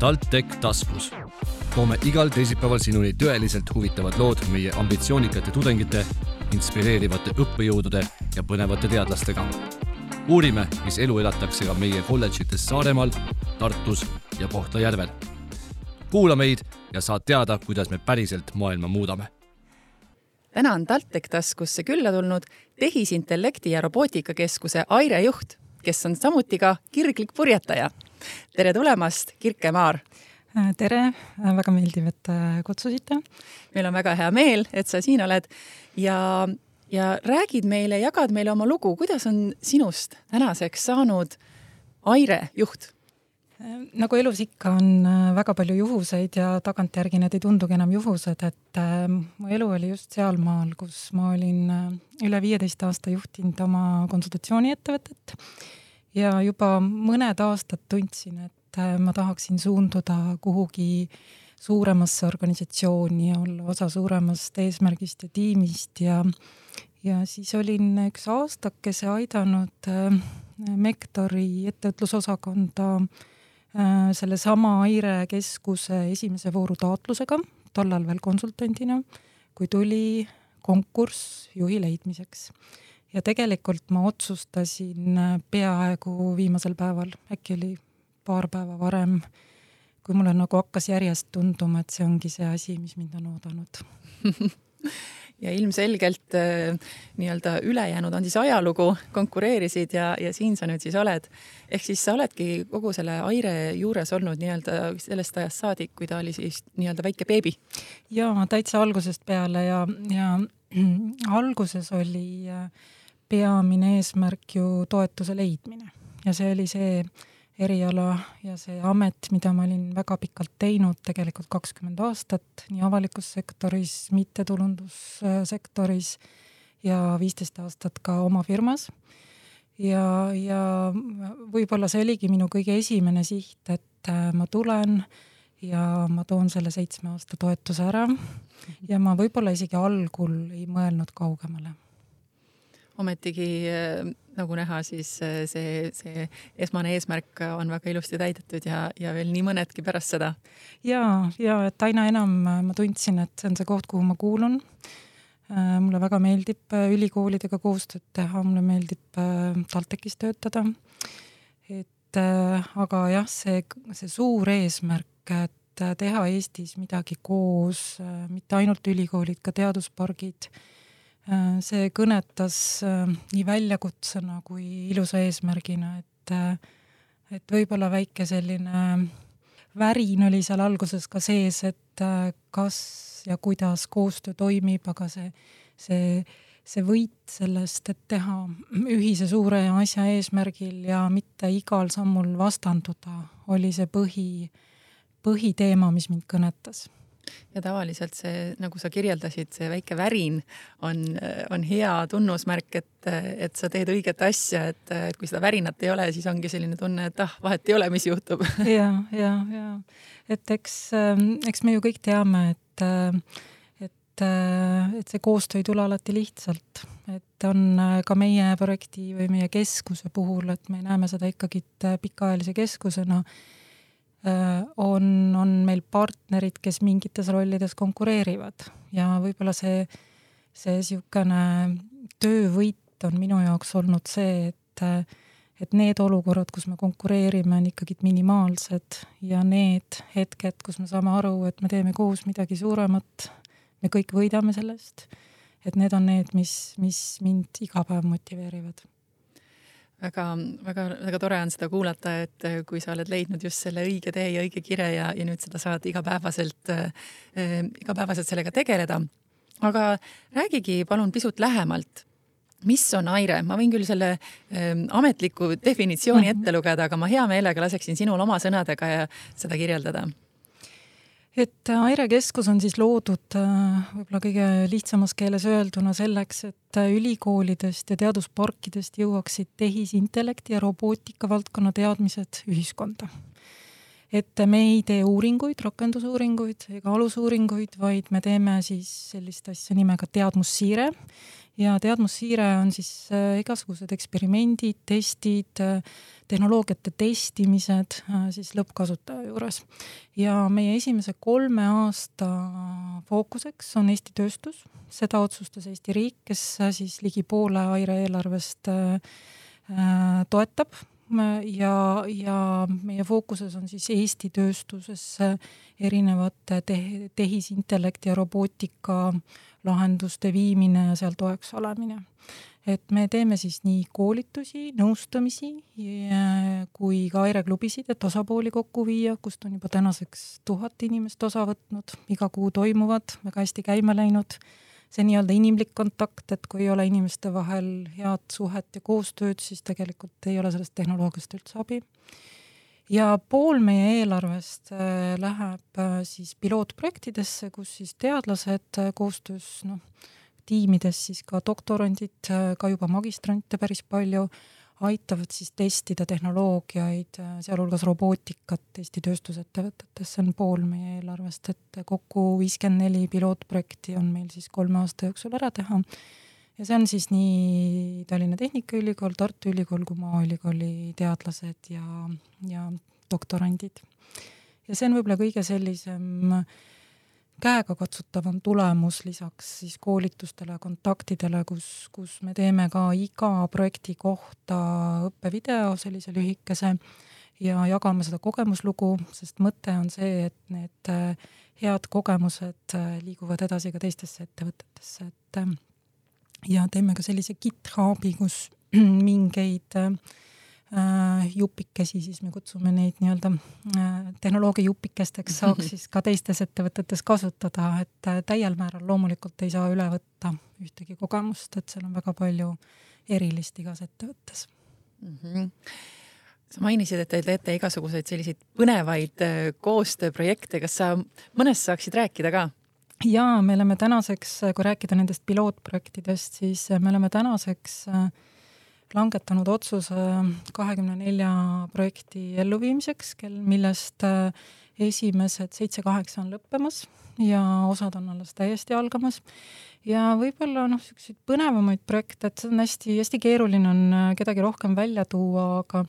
TalTech taskus. toome igal teisipäeval sinuni tõeliselt huvitavad lood meie ambitsioonikate tudengite, inspireerivate õppejõudude ja põnevate teadlastega. uurime, mis elu elatakse ka meie kolledžites Saaremaal, Tartus ja Kohtla-Järvel. kuula meid ja saad teada, kuidas me päriselt maailma muudame täna on TalTech taskusse külla tulnud tehisintellekti ja robootikakeskuse Aire juht, kes on samuti ka kirglik purjetaja. Tere tulemast, Kirke Maar! tere, väga meeldiv, et kutsusite. meil on väga hea meel, et sa siin oled. Ja, ja räägid meile, jagad meile oma lugu, kuidas on sinust tänaseks saanud Aire juht? Nagu elus ikka, on äh, väga palju juhuseid ja tagantjärgi need ei tundugi enam juhused, et äh, mu elu oli just sealmaal, kus ma olin äh, üle viieteist aasta juhtinud oma konsultatsiooniettevõtet ja juba mõned aastad tundsin, et ma tahaksin suunduda kuhugi suuremasse organisatsiooni ja olla osa suuremast eesmärgist ja tiimist ja ja siis olin üks aastakese aidanud Mektori ettevõtlusosakonda äh, Äh, sellesama Aire keskuse esimese vooru taotlusega, tollal veel konsultandina, kui tuli konkurss juhi leidmiseks. Ja tegelikult ma otsustasin äh, peaaegu viimasel päeval, äkki oli paar päeva varem, kui mulle nagu hakkas järjest tunduma, et see ongi see asi, mis mind on oodanud ja ilmselgelt äh, nii-öelda ülejäänud on siis ajalugu, konkureerisid ja, ja siin sa nüüd siis oled. ehk siis sa oledki kogu selle Aire juures olnud nii-öelda sellest ajast saadik, kui ta oli siis nii-öelda väike beebi? jaa, täitsa algusest peale ja, ja alguses oli äh, peamine eesmärk ju toetuse leidmine. Ja see oli see eriala ja see amet, mida ma olin väga pikalt teinud, tegelikult kakskümmend aastat nii avalikus sektoris, mittetulundussektoris ja viisteist aastat ka oma firmas. ja, ja võib-olla see oligi minu kõige esimene siht, et äh, ma tulen ja ma toon selle seitsme aasta toetuse ära. Ja ma võib-olla isegi algul ei mõelnud kaugemale ometigi äh, nagu näha, siis äh, see, see esmane eesmärk on väga ilusti täidetud ja, ja veel nii mõnedki pärast seda. ja, ja et aina enam äh, ma tundsin, et see on see koht, kuhu ma kuulun. mulle väga meeldib ülikoolidega koostööd teha, mulle meeldib TalTechis töötada. et aga jah, see, see suur eesmärk, et teha Eestis midagi koos, mitte ainult ülikoolid, ka teaduspargid see kõnetas äh, nii väljakutsena kui ilusa eesmärgina, et, äh, et võib-olla väike selline värin oli seal alguses ka sees, et kas ja kuidas koostöö toimib, aga see, see, see võit sellest, et teha ühise suure asja eesmärgil ja mitte igal sammul vastanduda, oli see põhi, põhiteema, mis mind kõnetas ja tavaliselt see, nagu sa kirjeldasid, see väike värin on, on hea tunnusmärk, et, et sa teed õiget asja, et, kui seda värinat ei ole, siis ongi selline tunne, et ah, vahet ei ole, mis juhtub. ja, ja, ja. Et eks, ähm, eks me ju kõik teame, et, äh, et, äh, et see koostöö ei tule alati lihtsalt, et on äh, ka meie projekti või meie keskuse puhul, et me näeme seda ikkagi pikaajalise keskusena. no, on, on meil partnerid, kes mingites rollides konkureerivad. Ja võib-olla see, see niisugune töövõit on minu jaoks olnud see, et et need olukorrad, kus me konkureerime, on ikkagi minimaalsed. Ja need hetked, kus me saame aru, et me teeme koos midagi suuremat, me kõik võidame sellest, et need on need, mis, mis mind iga päev motiveerivad väga-väga-väga tore on seda kuulata, et äh, kui sa oled leidnud just selle õige tee ja õige kire ja, ja nüüd seda saad igapäevaselt äh,, äh igapäevaselt sellega tegeleda. aga räägigi palun pisut lähemalt, mis on Aire, ma võin küll selle äh, ametliku definitsiooni mhm. ette lugeda, aga ma hea meelega laseksin sinul oma sõnadega ja seda kirjeldada et Aire keskus on siis loodud äh, võib-olla kõige lihtsamas keeles öelduna selleks, et äh, ülikoolidest ja teadusparkidest jõuaksid tehisintellekti ja robootika valdkonna teadmised ühiskonda. et me ei tee uuringuid, rakendusuuringuid ega alusuuringuid, vaid me teeme siis sellist asja nimega teadmussiire ja teadmussiire on siis äh, igasugused eksperimendid, testid, äh, tehnoloogiate testimised äh, siis lõppkasutaja juures. ja meie esimese kolme aasta fookuseks on Eesti tööstus, seda otsustas Eesti riik, kes siis ligi poole Aire eelarvest toetab ja, ja meie fookuses on siis Eesti tööstuses erinevate te tehisintellekti ja robootika lahenduste viimine ja seal toeks olemine. et me teeme siis nii koolitusi, nõustamisi kui ka aireklubisid, et osapooli kokku viia, kust on juba tänaseks tuhat inimest osa võtnud, iga kuu toimuvad, väga hästi käima läinud see nii-öelda inimlik kontakt, et kui ei ole inimeste vahel head suhet ja koostööd, siis tegelikult ei ole sellest tehnoloogiast üldse abi. ja pool meie eelarvest äh, läheb äh, siis pilootprojektidesse, kus siis teadlased äh, koostöös noh, tiimides siis ka doktorandid, ka juba magistrante päris palju aitavad siis testida tehnoloogiaid, sealhulgas robootikat Eesti tööstusettevõtetes, see on pool meie eelarvest, et kokku viiskümmend neli pilootprojekti on meil siis kolme aasta jooksul ära teha. ja see on siis nii Tallinna Tehnikaülikool, Tartu Ülikool kui Maaülikooli teadlased ja, ja doktorandid. ja see on võib-olla kõige sellisem äh, käegakatsutavam tulemus lisaks siis koolitustele, kontaktidele, kus, kus me teeme ka iga projekti kohta õppevideo, sellise lühikese, ja jagame seda kogemuslugu, sest mõte on see, et need äh, head kogemused äh, liiguvad edasi ka teistesse ettevõtetesse, et äh, ja teeme ka sellise GitHubi, kus mingeid äh, jupikesi, siis me kutsume neid nii-öelda äh, tehnoloogia jupikesteks, saaks siis ka teistes ettevõtetes kasutada, et äh, täiel määral loomulikult ei saa üle võtta ühtegi kogemust, et seal on väga palju erilist igas ettevõttes mm. -hmm sa mainisid, et te teete igasuguseid selliseid põnevaid koostööprojekte, kas sa mõnest saaksid rääkida ka? jaa, me oleme tänaseks, kui rääkida nendest pilootprojektidest, siis me oleme tänaseks äh, langetanud otsuse kahekümne nelja projekti elluviimiseks, kel, millest äh, esimesed seitse-kaheksa on lõppemas ja osad on alles täiesti algamas. ja võib-olla noh, niisuguseid põnevamaid projekte, et see on hästi-hästi keeruline on äh, kedagi rohkem välja tuua, aga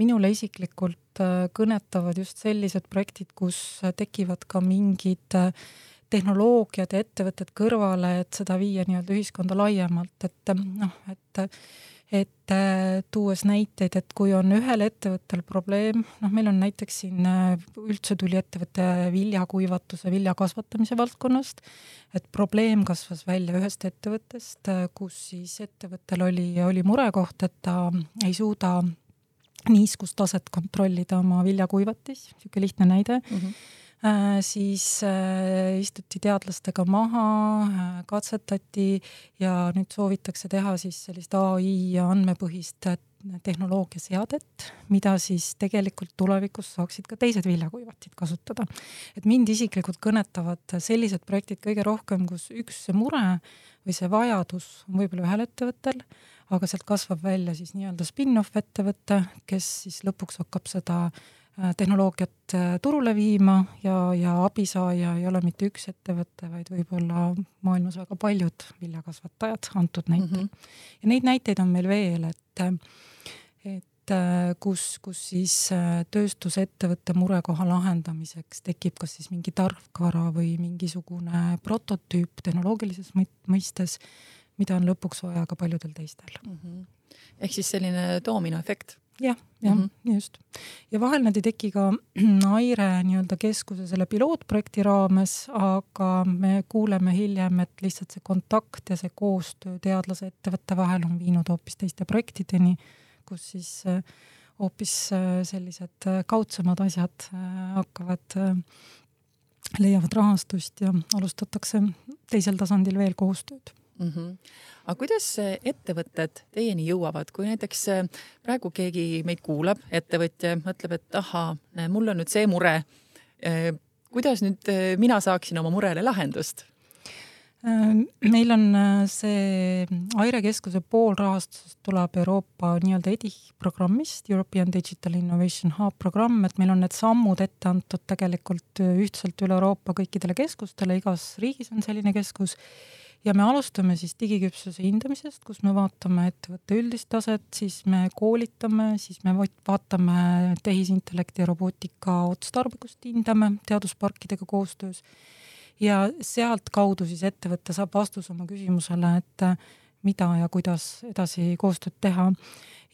minule isiklikult äh, kõnetavad just sellised projektid, kus tekivad ka mingid tehnoloogiad ja ettevõtted kõrvale, et seda viia nii-öelda ühiskonda laiemalt, et noh, et et äh, tuues näiteid, et kui on ühel ettevõttel probleem, noh, meil on näiteks siin äh, üldse tuli ettevõte viljakuivatuse, vilja kasvatamise valdkonnast, et probleem kasvas välja ühest ettevõttest, äh, kus siis ettevõttel oli, oli murekoht, et ta ei suuda niiskustaset kontrollida oma viljakuivatis, niisugune lihtne näide mm. -hmm siis äh, istuti teadlastega maha, äh, katsetati ja nüüd soovitakse teha siis sellist ai ja andmepõhist tehnoloogiaseadet, mida siis tegelikult tulevikus saaksid ka teised viljakuivatid kasutada. et mind isiklikult kõnetavad sellised projektid kõige rohkem, kus üks see mure või see vajadus on võib-olla ühel ettevõttel, aga sealt kasvab välja siis nii-öelda spin-off ettevõte, kes siis lõpuks hakkab seda Äh, tehnoloogiat äh, turule viima ja, ja abisaaja ei ole mitte üks ettevõte, vaid võib-olla maailmas väga paljud viljakasvatajad antud näitel mm. -hmm. ja neid näiteid on meil veel, et, et äh, kus, kus siis tööstusettevõtte murekoha lahendamiseks tekib kas siis mingi tarkvara või mingisugune prototüüp tehnoloogilises mõistes, mida on lõpuks vaja ka paljudel teistel mm. -hmm. ehk siis selline doominoefekt jah, jah mm, -hmm. just. ja vahel nad ei teki ka Aire nii-öelda keskuse selle pilootprojekti raames, aga me kuuleme hiljem, et lihtsalt see kontakt ja see koostöö teadlase ettevõtte vahel on viinud hoopis teiste projektideni, kus siis äh, hoopis äh, sellised äh, kaudsemad asjad hakkavad, leiavad rahastust ja alustatakse teisel tasandil veel koostööd mm. -hmm. aga kuidas ettevõtted teieni jõuavad, kui näiteks äh, praegu keegi meid kuulab, ettevõtja mõtleb, et ahaa, mul on nüüd see mure. Äh, kuidas nüüd äh, mina saaksin oma murele lahendust? meil on see Aire keskuse pool rahastusest tuleb Euroopa nii-öelda EDIH programmist, European Digital Innovation Hub programm, et meil on need sammud ette antud tegelikult ühtselt üle Euroopa kõikidele keskustele, igas riigis on selline keskus ja me alustame siis digiküpsuse hindamisest, kus me vaatame ettevõtte üldist taset, siis me koolitame, siis me vaatame tehisintellekti ja robootika otstarbekust, hindame teadusparkidega koostöös. Ja sealtkaudu siis ettevõte saab vastuse oma küsimusele, et mida ja kuidas edasi koostööd teha.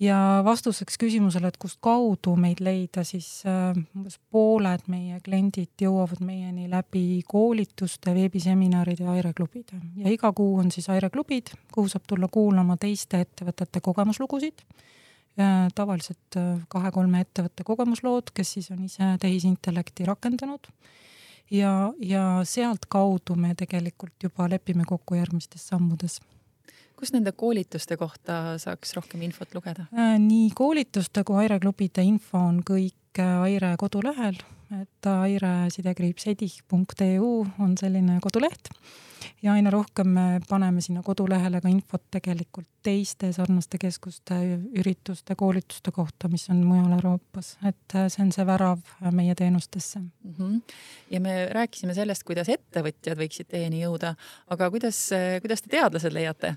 Ja vastuseks küsimusele, et kust kaudu meid leida, siis äh, umbes pooled meie kliendid jõuavad meieni läbi koolituste, veebiseminaride ja aireklubide ja iga kuu on siis aireklubid, kuhu saab tulla kuulama teiste ettevõtete kogemuslugusid. Tavaliselt äh, kahe-kolme ettevõtte kogemuslood, kes siis on ise tehisintellekti rakendanud. Ja, ja sealtkaudu me tegelikult juba lepime kokku järgmistes sammudes kus nende koolituste kohta saaks rohkem infot lugeda? Äh, nii koolituste kui Aire klubide info on kõik äh, Aire kodulehel, et aire sidekriips edih.eu on selline koduleht ja aina rohkem me paneme sinna kodulehele ka infot tegelikult teiste sarnaste keskuste, ürituste, koolituste kohta, mis on mujal Euroopas, et äh, see on see värav meie teenustesse mm. -hmm. ja me rääkisime sellest, kuidas ettevõtjad võiksid teieni jõuda, aga kuidas, kuidas te teadlased leiate?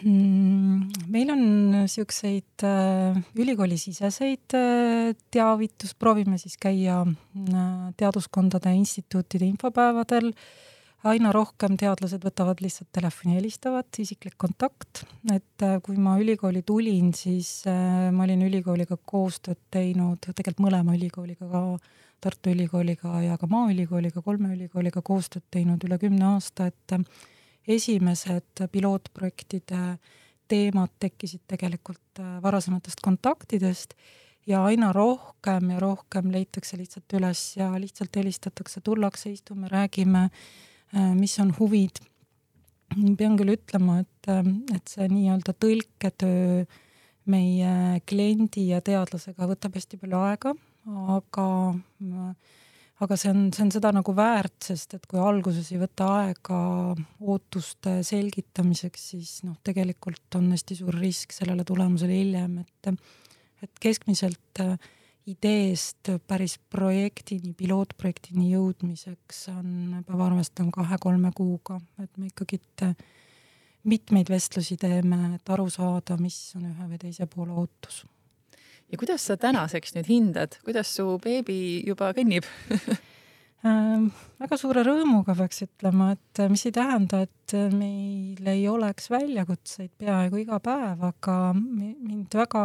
Mm, meil on niisuguseid äh, ülikoolisiseseid äh, teavitus, proovime siis käia äh, teaduskondade instituutide infopäevadel. aina rohkem teadlased võtavad lihtsalt telefoni, helistavad, isiklik kontakt, et kui ma ülikooli tulin, siis ma olin ülikooliga koostööd teinud, tegelikult mõlema ülikooliga, ka Tartu Ülikooliga ja ka Maaülikooliga, kolme ülikooliga koostööd teinud üle kümne aasta, et esimesed pilootprojektide teemad tekkisid tegelikult äh, varasematest kontaktidest ja aina rohkem ja rohkem leitakse lihtsalt üles ja lihtsalt helistatakse, tullakse, istume, räägime, äh, mis on huvid. pean küll ütlema, et, äh, et see nii-öelda tõlketöö meie kliendi ja teadlasega võtab hästi palju aega, aga aga see on, see on seda nagu väärt, sest et kui alguses ei võta aega ootuste selgitamiseks, siis noh, tegelikult on hästi suur risk sellele tulemusele hiljem, et et keskmiselt äh, ideest päris projektini, pilootprojektini jõudmiseks on, peab arvestama kahe-kolme kuuga, et me ikkagi äh, mitmeid vestlusi teeme, et aru saada, mis on ühe või teise poole ootus ja kuidas sa tänaseks nüüd hindad, kuidas su beebi juba kõnnib? Ähm, väga suure rõõmuga peaks ütlema, et äh, mis ei tähenda, et äh, meil ei oleks väljakutseid peaaegu iga päev, aga mind väga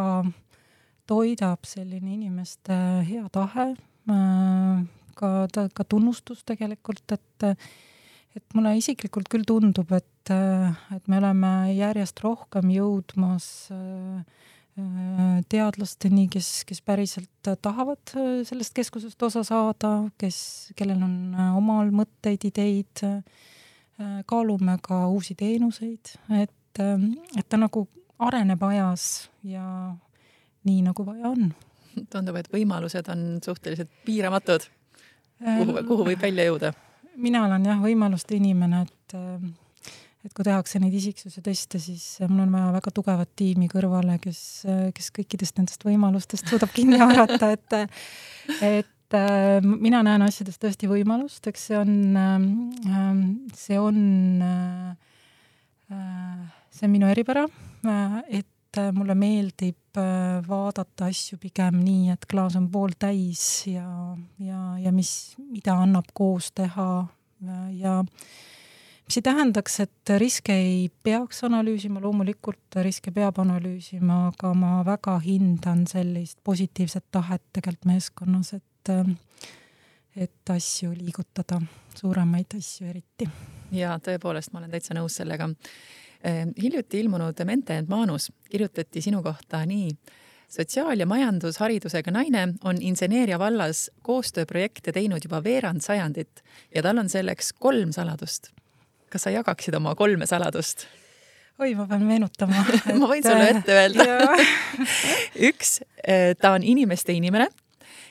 toidab selline inimeste hea tahe, äh, ka, ka tunnustus tegelikult, et et mulle isiklikult küll tundub, et, et me oleme järjest rohkem jõudmas äh, Äh, teadlasteni, kes, kes päriselt tahavad äh, sellest keskusest osa saada, kes, kellel on äh, omal mõtteid, ideid, kaalume ka uusi teenuseid, et, et ta nagu areneb ajas ja nii, nagu vaja on. tundub, et võimalused on suhteliselt piiramatud. kuhu, kuhu võib välja jõuda? mina olen jah, võimaluste inimene, et et kui tehakse neid isiksuse teste, siis mul on vaja väga tugevat tiimi kõrvale, kes, kes kõikidest nendest võimalustest suudab kinni haarata, et, et äh, mina näen asjades tõesti võimalust, eks see on, äh, see on, äh, see on minu eripära, et mulle meeldib vaadata asju pigem nii, et klaas on pooltäis ja, ja, ja mis, mida annab koos teha ja mis ei tähendaks, et riske ei peaks analüüsima, loomulikult riske peab analüüsima, aga ma väga hindan sellist positiivset tahet tegelikult meeskonnas, et et asju liigutada, suuremaid asju eriti. ja tõepoolest, ma olen täitsa nõus sellega. Ehm, hiljuti ilmunud Mente and Manus kirjutati sinu kohta nii sotsiaal- ja majandusharidusega naine on inseneeria vallas koostööprojekte teinud juba veerand sajandit ja tal on selleks kolm saladust kas sa jagaksid oma kolme saladust? oi, ma pean meenutama et... ma võin sulle ette öelda üks, eh, ta on inimeste inimene.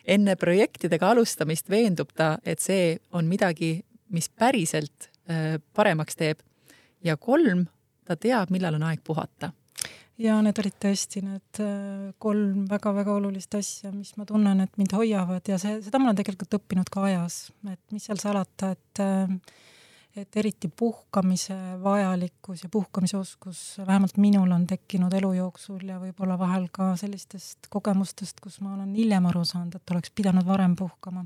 enne projektidega alustamist veendub ta, et see on midagi, mis päriselt eh, paremaks teeb. ja kolm, ta teab, millal on aeg puhata ja need olid tõesti need kolm väga-väga olulist asja, mis ma tunnen, et mind hoiavad ja see, seda ma olen tegelikult õppinud ka ajas, et mis seal salata, et et eriti puhkamise vajalikkus ja puhkamise oskus vähemalt minul on tekkinud elu jooksul ja võib-olla vahel ka sellistest kogemustest, kus ma olen hiljem aru saanud, et oleks pidanud varem puhkama.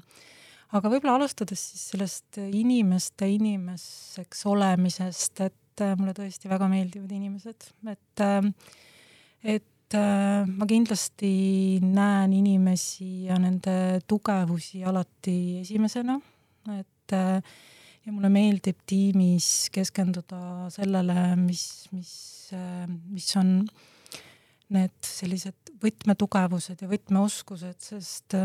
aga võib-olla alustades siis sellest inimeste inimeseks olemisest, et äh, mulle tõesti väga meeldivad inimesed, et äh, et äh, ma kindlasti näen inimesi ja nende tugevusi alati esimesena, et ja mulle meeldib tiimis keskenduda sellele, mis, mis, äh, mis on need sellised võtmetugevused ja võtmeoskused, sest,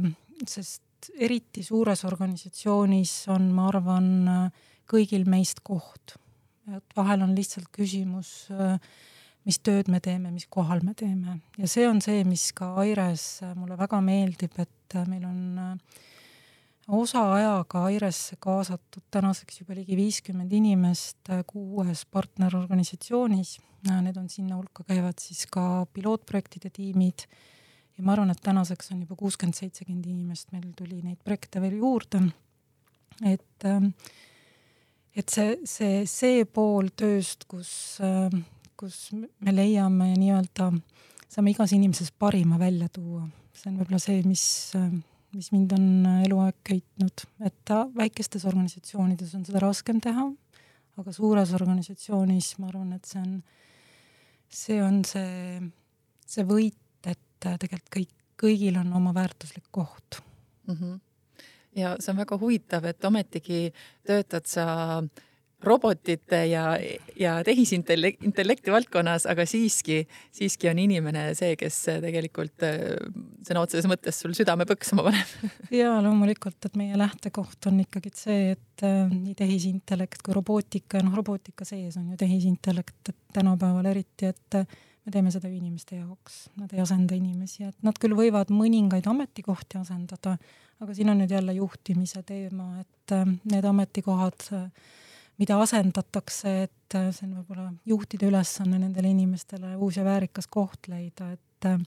sest eriti suures organisatsioonis on, ma arvan, kõigil meist koht. et vahel on lihtsalt küsimus äh, mis tööd me teeme, mis kohal me teeme ja see on see, mis ka Aires mulle väga meeldib, et meil on äh, osaajaga Airesse kaasatud tänaseks juba ligi viiskümmend inimest äh, kuues partnerorganisatsioonis. Äh, need on sinna hulka käivad siis ka pilootprojektide tiimid ja ma arvan, et tänaseks on juba kuuskümmend, seitsekümmend inimest, meil tuli neid projekte veel juurde. et, et see, see, see pool tööst, kus kus me leiame nii-öelda, saame igas inimeses parima välja tuua. see on võib-olla see, mis, mis mind on eluaeg köitnud, et väikestes organisatsioonides on seda raskem teha, aga suures organisatsioonis ma arvan, et see on, see on see, see võit, et tegelikult kõik, kõigil on oma väärtuslik koht mm. -hmm. ja see on väga huvitav, et ometigi töötad sa äh, robotite ja, ja tehisintellekti valdkonnas, aga siiski, siiski on inimene see, kes tegelikult äh, sõna otseses mõttes sul südame põksuma paneb. ja loomulikult, et meie lähtekoht on ikkagi see, et äh, nii tehisintellekt kui robootika, noh, robootika sees on ju tehisintellekt, et tänapäeval eriti, et äh, me teeme seda ju inimeste jaoks, nad ei asenda inimesi, et nad küll võivad mõningaid ametikohti asendada, aga siin on nüüd jälle juhtimise teema, et need ametikohad äh, mida asendatakse, et äh, see on võib-olla juhtide ülesanne nendele inimestele uus ja väärikas koht leida, et äh,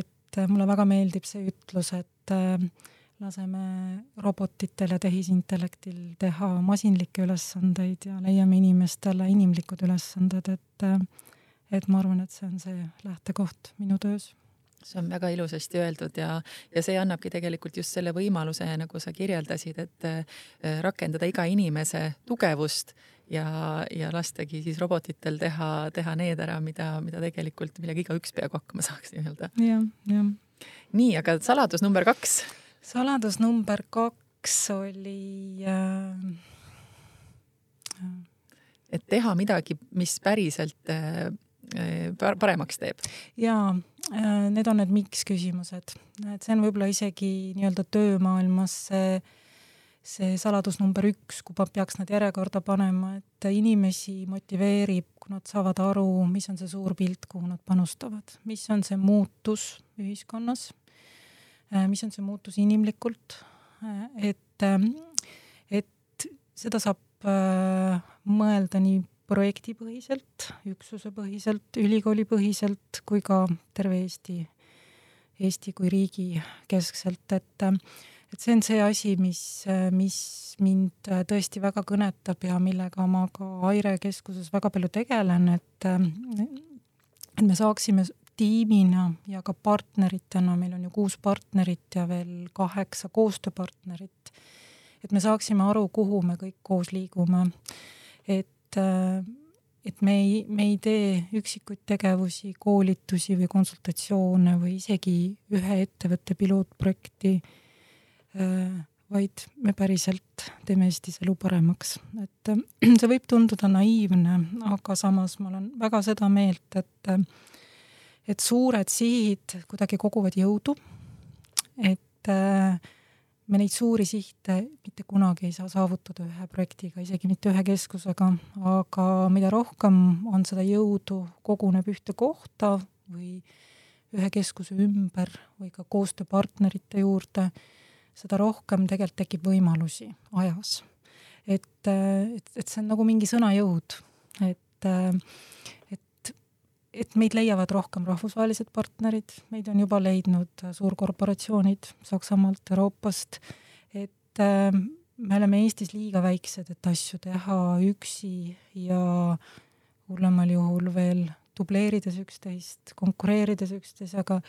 et äh, mulle väga meeldib see ütlus, et laseme robotitel ja tehisintellektil teha masinlikke ülesandeid ja leiame inimestele inimlikud ülesanded, et et ma arvan, et see on see lähtekoht minu töös see on väga ilusasti öeldud ja, ja see annabki tegelikult just selle võimaluse, nagu sa kirjeldasid, et äh, rakendada iga inimese tugevust ja, ja lastagi siis robotitel teha, teha need ära, mida, mida tegelikult, millega igaüks peaaegu hakkama saaks nii-öelda. jah, jah. nii, aga saladus number kaks? saladus number kaks oli äh... et teha midagi, mis päriselt äh, paremaks teeb? jaa Äh, need on need miks küsimused, et see on võib-olla isegi nii-öelda töömaailmas see, see saladus number üks, ma peaks nad järjekorda panema, et inimesi motiveerib, kui nad saavad aru, mis on see suur pilt, kuhu nad panustavad, mis on see muutus ühiskonnas, äh, mis on see muutus inimlikult, äh, et, et seda saab mõelda nii projektipõhiselt, üksusepõhiselt, ülikoolipõhiselt kui ka terve Eesti, Eesti kui riigi keskselt, et et see on see asi, mis, mis mind tõesti väga kõnetab ja millega ma ka Aire keskuses väga palju tegelen, et et me saaksime tiimina ja ka partneritena, meil on ju kuus partnerit ja veel kaheksa koostööpartnerit, et me saaksime aru, kuhu me kõik koos liigume. et et, äh, et me ei, me ei tee üksikuid tegevusi, koolitusi või konsultatsioone või isegi ühe ettevõtte pilootprojekti, äh, vaid me päriselt teeme Eestis elu paremaks. et äh, see võib tunduda naiivne, aga samas ma olen väga seda meelt, et et suured sihid kuidagi koguvad jõudu, et äh, me neid suuri sihte mitte kunagi ei saa saavutada ühe projektiga, isegi mitte ühe keskusega, aga mida rohkem on seda jõudu, koguneb ühte kohta või ühe keskuse ümber või ka koostööpartnerite juurde, seda rohkem tegelikult tekib võimalusi ajas. et, et, et see on nagu mingi sõnajõud, et, et meid leiavad rohkem rahvusvahelised partnerid, meid on juba leidnud suurkorporatsioonid Saksamaalt, Euroopast, et äh, me oleme Eestis liiga väiksed, et asju teha üksi ja hullemal juhul veel dubleerides üksteist, konkureerides üksteisega,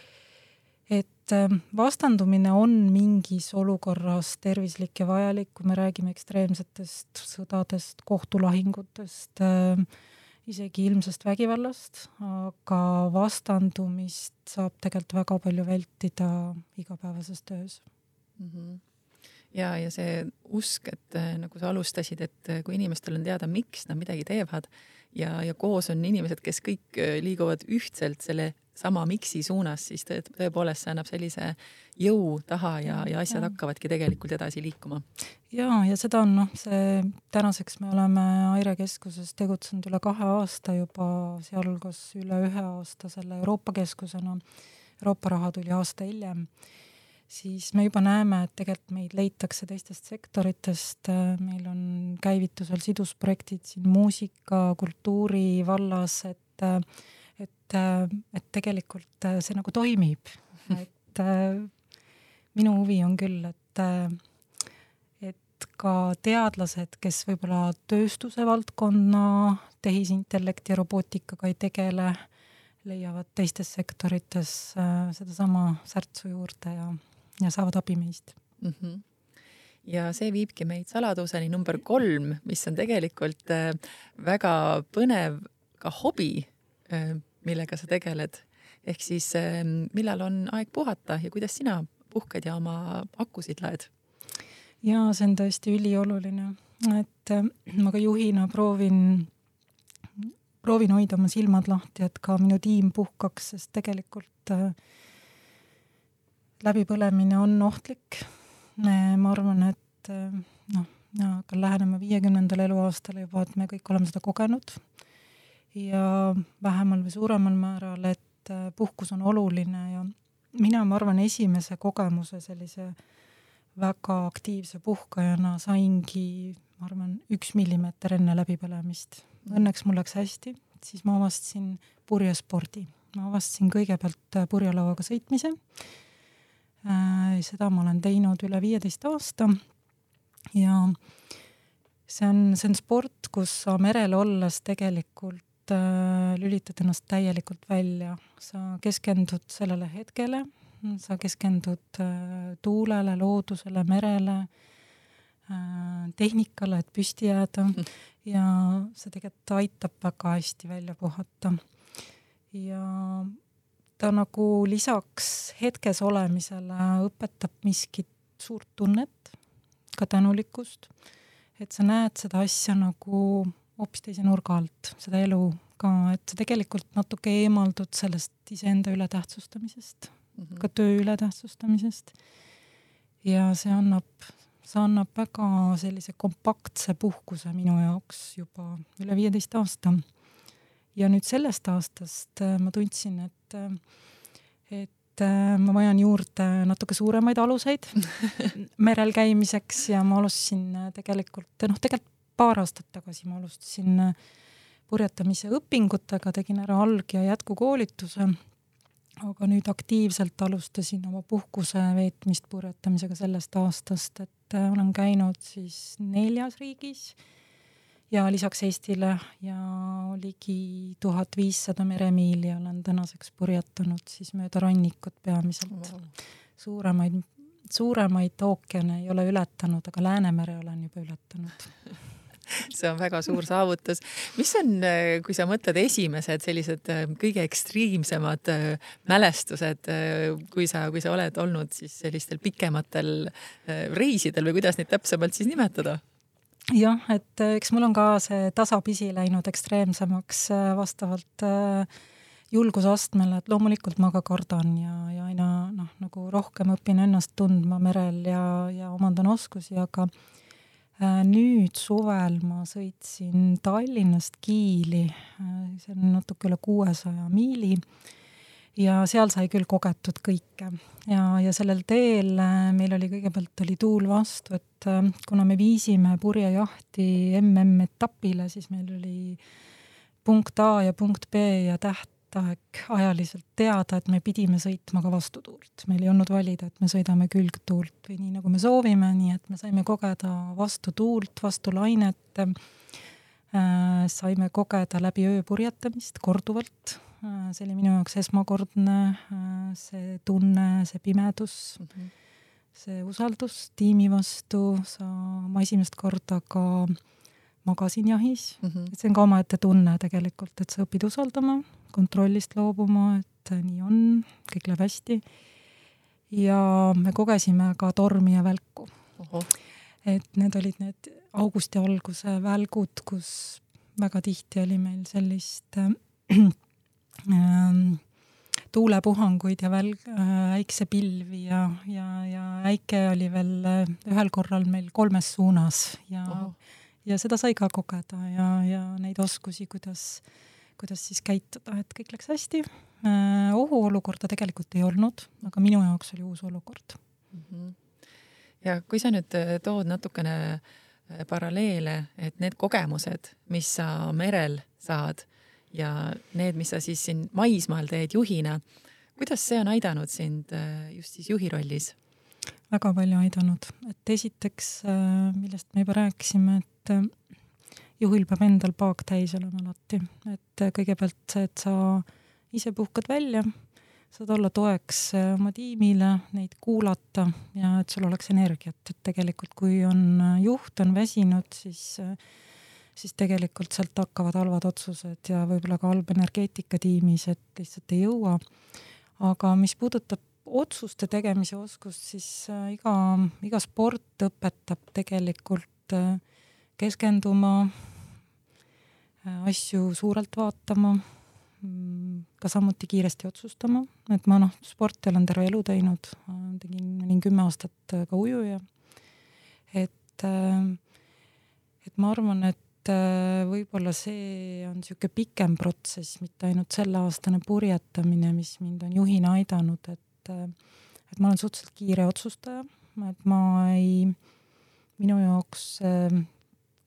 et ähm, vastandumine on mingis olukorras tervislik ja vajalik, kui me räägime ekstreemsetest sõdadest, kohtulahingutest äh,, isegi ilmsest vägivallast, aga vastandumist saab tegelikult väga palju vältida igapäevases töös mm. -hmm ja, ja see usk, et äh, nagu sa alustasid, et äh, kui inimestel on teada, miks nad midagi teevad ja, ja koos on inimesed, kes kõik äh, liiguvad ühtselt selle sama miksi suunas, siis tõepoolest see annab sellise jõu taha ja, ja asjad ja. hakkavadki tegelikult edasi liikuma. ja, ja seda on noh, see tänaseks me oleme Aire keskuses tegutsenud üle kahe aasta juba, sealhulgas üle ühe aasta selle Euroopa keskusena. Euroopa raha tuli aasta hiljem siis me juba näeme, et tegelikult meid leitakse teistest sektoritest, meil on käivitusel sidusprojektid siin muusika, kultuuri vallas, et et, et tegelikult see nagu toimib, et minu huvi on küll, et et ka teadlased, kes võib-olla tööstuse valdkonna tehisintellekti ja robootikaga ei tegele, leiavad teistes sektorites sedasama särtsu juurde ja ja saavad abi meist mm. -hmm ja see viibki meid saladuseni number kolm, mis on tegelikult äh, väga põnev ka hobi, äh, millega sa tegeled. ehk siis äh, millal on aeg puhata ja kuidas sina puhkad ja oma akusid laed? ja see on tõesti ülioluline, et ma ka juhina proovin, proovin hoida oma silmad lahti, et ka minu tiim puhkaks, sest tegelikult äh, läbipõlemine on ohtlik. ma arvan, et noh, hakkan lähenema viiekümnendale eluaastale juba, et me kõik oleme seda kogenud ja vähemal või suuremal määral, et eh, puhkus on oluline ja mina, ma arvan, esimese kogemuse sellise väga aktiivse puhkajana saingi, ma arvan, üks millimeeter enne läbipõlemist. Õnneks mul läks hästi, siis ma avastasin purjespordi. ma avastasin kõigepealt purjelauaga sõitmise Äh, seda ma olen teinud üle viieteist aasta ja see on, see on sport, kus sa merel olles tegelikult äh, lülitad ennast täielikult välja, sa keskendud sellele hetkele, sa keskendud äh, tuulele, loodusele, merele äh,, tehnikale, et püsti jääda. Ja see tegelikult aitab väga hästi välja puhata. ja ta nagu lisaks hetkes olemisele õpetab miskit suurt tunnet, ka tänulikkust, et sa näed seda asja nagu hoopis teise nurga alt, seda elu ka, et sa tegelikult natuke eemaldud sellest iseenda ületähtsustamisest mm, -hmm. ka töö ületähtsustamisest. ja see annab, see annab väga sellise kompaktse puhkuse minu jaoks juba üle viieteist aasta ja nüüd sellest aastast äh, ma tundsin, et, äh, et äh, ma vajan juurde natuke suuremaid aluseid merel käimiseks ja ma alustasin tegelikult, noh, tegelikult paar aastat tagasi ma alustasin purjetamise õpingutega, tegin ära alg- ja jätkukoolituse. aga nüüd aktiivselt alustasin oma puhkuse veetmist purjetamisega sellest aastast, et olen käinud siis neljas riigis ja lisaks Eestile ja ligi tuhat viissada meremiili olen tänaseks purjetanud siis mööda rannikut peamiselt wow.. suuremaid, suuremaid ookeane ei ole ületanud, aga Läänemere olen juba ületanud see on väga suur saavutus. mis on, kui sa mõtled esimesed sellised äh, kõige ekstreemsemad äh, mälestused, äh, kui sa, kui sa oled olnud siis sellistel pikematel reisidel või kuidas neid täpsemalt siis nimetada? jah, et äh, eks mul on ka see tasapisi läinud ekstreemsemaks äh, vastavalt äh, julgusastmele, et loomulikult ma ka kardan ja, ja aina noh, nagu rohkem õpin ennast tundma merel ja, ja omandan oskusi, aga nüüd suvel ma sõitsin Tallinnast Kiili, see on natuke üle kuuesaja miili. Ja seal sai küll kogetud kõike. Ja, ja sellel teel äh, meil oli kõigepealt oli tuul vastu, et äh, kuna me viisime purjejahti MM-etapile, siis meil oli punkt A ja punkt B ja täht tähtaeg ajaliselt teada, et me pidime sõitma ka vastutuult. meil ei olnud valida, et me sõidame külgtuult või nii, nagu me soovime, nii et me saime kogeda vastutuult, vastulainet äh,. saime kogeda läbi öö purjetamist korduvalt äh,. see oli minu jaoks esmakordne äh,, see tunne, see pimedus mm, -hmm. see usaldus tiimi vastu, sa, ma esimest korda ka magasin jahis mm, -hmm. et see on ka omaette tunne tegelikult, et sa õpid usaldama, kontrollist loobuma, et nii on, kõik läheb hästi. ja me kogesime ka tormi ja välku. et need olid need augusti alguse välgud, kus väga tihti oli meil sellist äh, äh, tuulepuhanguid ja välg äh,, äiksepilvi ja, ja, ja äike oli veel äh, ühel korral meil kolmes suunas ja ja seda sai ka kogeda ja, ja neid oskusi, kuidas, kuidas siis käituda, et kõik läks hästi äh,. ohuolukorda tegelikult ei olnud, aga minu jaoks oli uus olukord mm. -hmm. ja kui sa nüüd äh, tood natukene äh, paralleele, et need kogemused, mis sa merel saad ja need, mis sa siis siin maismaal teed juhina, kuidas see on aidanud sind just siis juhi rollis? väga palju aidanud, et esiteks, millest me juba rääkisime, et juhil peab endal paak täis olema alati, et äh, kõigepealt see, et sa ise puhkad välja, saad olla toeks äh, oma tiimile, neid kuulata ja et sul oleks energiat, et tegelikult kui on juht on väsinud, siis siis tegelikult sealt hakkavad halvad otsused ja võib-olla ka halb energeetika tiimis, et lihtsalt ei jõua. aga mis puudutab otsuste tegemise oskust, siis iga, iga sport õpetab tegelikult äh, keskenduma, asju suurelt vaatama, ka samuti kiiresti otsustama, et ma noh, sporti olen terve elu teinud, tegin, olin kümme aastat ka ujuja. et, et ma arvan, et võib-olla see on niisugune pikem protsess, mitte ainult selleaastane purjetamine, mis mind on juhina aidanud, et, et ma olen suhteliselt kiire otsustaja, et ma ei, minu jaoks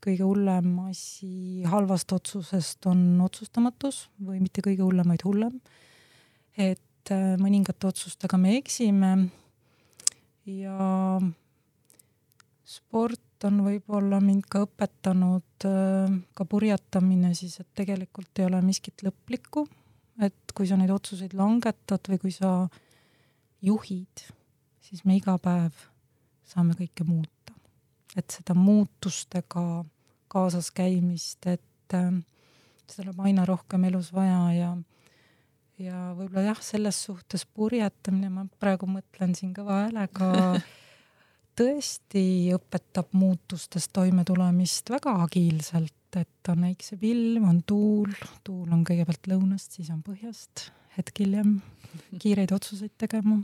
kõige hullem asi halvast otsusest on otsustamatus või mitte kõige hullem, vaid hullem. et äh, mõningate otsustega me eksime ja sport on võib-olla mind ka õpetanud, äh, ka purjetamine siis, et tegelikult ei ole miskit lõplikku, et kui sa neid otsuseid langetad või kui sa juhid, siis me iga päev saame kõike muuta et seda muutustega kaasas käimist, et äh, seda läheb aina rohkem elus vaja ja ja võib-olla jah, selles suhtes purjetamine, ma praegu mõtlen siin kõva häälega, tõesti õpetab muutustest toimetulemist väga agiilselt, et on äiksepilv, on tuul, tuul on kõigepealt lõunast, siis on põhjast, hetk hiljem kiireid otsuseid tegema.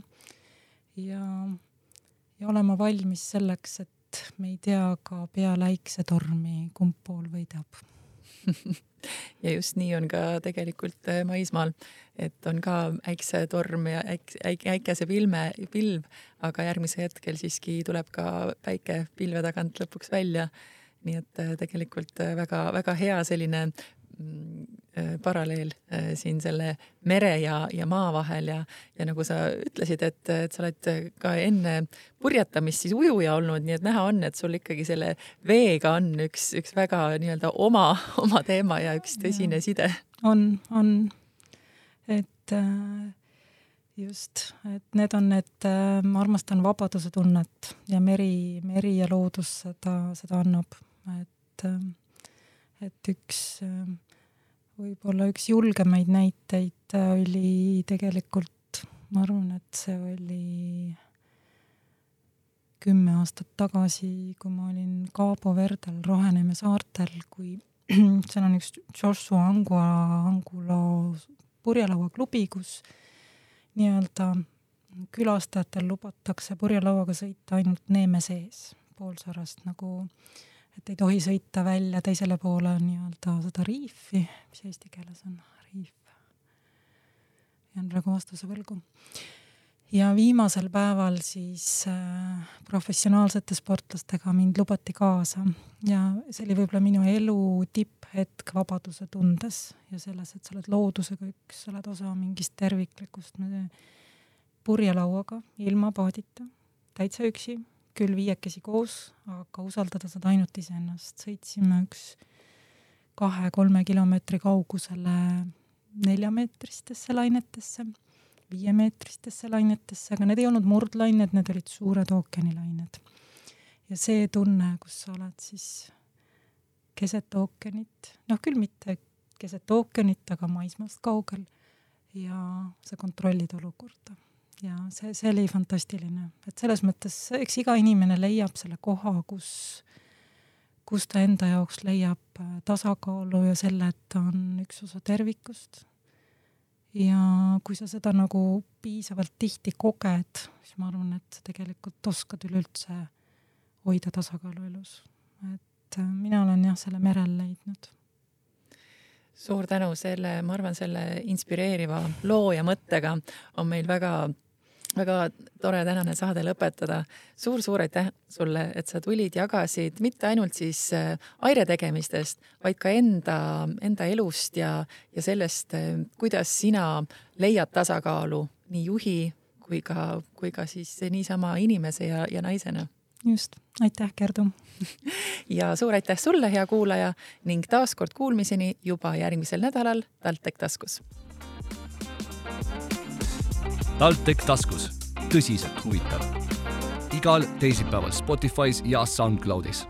Ja, ja olema valmis selleks, et et me ei tea ka peale äiksetormi, kumb pool võidab ja just nii on ka tegelikult äh, maismaal, et on ka äiksetorm ja äik-, äik-, äikesepilme, pilv, aga järgmisel hetkel siiski tuleb ka päike pilve tagant lõpuks välja. nii et äh, tegelikult väga-väga äh, hea selline paralleel äh, siin selle mere ja, ja maa vahel ja, ja nagu sa ütlesid, et, et sa oled ka enne purjetamist siis ujuja olnud, nii et näha on, et sul ikkagi selle veega on üks, üks väga nii-öelda oma, oma teema ja üks tõsine side. on, on, et äh, just, et need on need, ma armastan vabaduse tunnet ja meri, meri ja loodus seda, seda annab, et et üks võib-olla üks julgemaid näiteid oli tegelikult, ma arvan, et see oli kümme aastat tagasi, kui ma olin Cabo Verdel Roheneme saartel, kui seal on üks Joshua Angula, Angula purjelauaklubi, kus nii-öelda külastajatel lubatakse purjelauaga sõita ainult Neeme sees, poolsaarast nagu äh, et ei tohi sõita välja teisele poole nii-öelda seda riifi, mis eesti keeles on, riif. jään praegu vastuse võlgu. ja viimasel päeval siis äh, professionaalsete sportlastega mind lubati kaasa ja see oli võib-olla minu elu tipphetk vabaduse tundes ja selles, et sa oled loodusega üks, sa oled osa mingist terviklikust purjelauaga, ilma paadita, täitsa üksi, küll viiekesi koos, aga usaldada saad ainult iseennast. sõitsime üks kahe-kolme kilomeetri kaugusele neljameetristesse lainetesse, viiemeetristesse lainetesse, aga need ei olnud murdlained, need olid suured ookeanilained. ja see tunne, kus sa oled siis keset ookeanit, noh küll mitte keset ookeanit, aga maismaast kaugel ja sa kontrollid olukorda ja see, see oli fantastiline, et selles mõttes, eks iga inimene leiab selle koha, kus, kus ta enda jaoks leiab äh, tasakaalu ja selle, et ta on üks osa tervikust. ja kui sa seda nagu piisavalt tihti koged, siis ma arvan, et tegelikult oskad üleüldse hoida tasakaalu elus. et äh, mina olen jah, selle merel leidnud suur tänu selle, ma arvan, selle inspireeriva loo ja mõttega on meil väga väga tore tänane saade lõpetada suur,. suur-suur aitäh sulle, et sa tulid, jagasid mitte ainult siis äh, aire tegemistest, vaid ka enda, enda elust ja, ja sellest, äh, kuidas sina leiad tasakaalu nii juhi kui ka, kui ka siis niisama inimese ja, ja naisena. just, aitäh, Gerdu ja suur aitäh sulle, hea kuulaja ning taaskord kuulmiseni juba järgmisel nädalal TalTech taskus TalTech taskus, tõsiselt huvitav. igal teisipäeval Spotify's ja SoundCloudis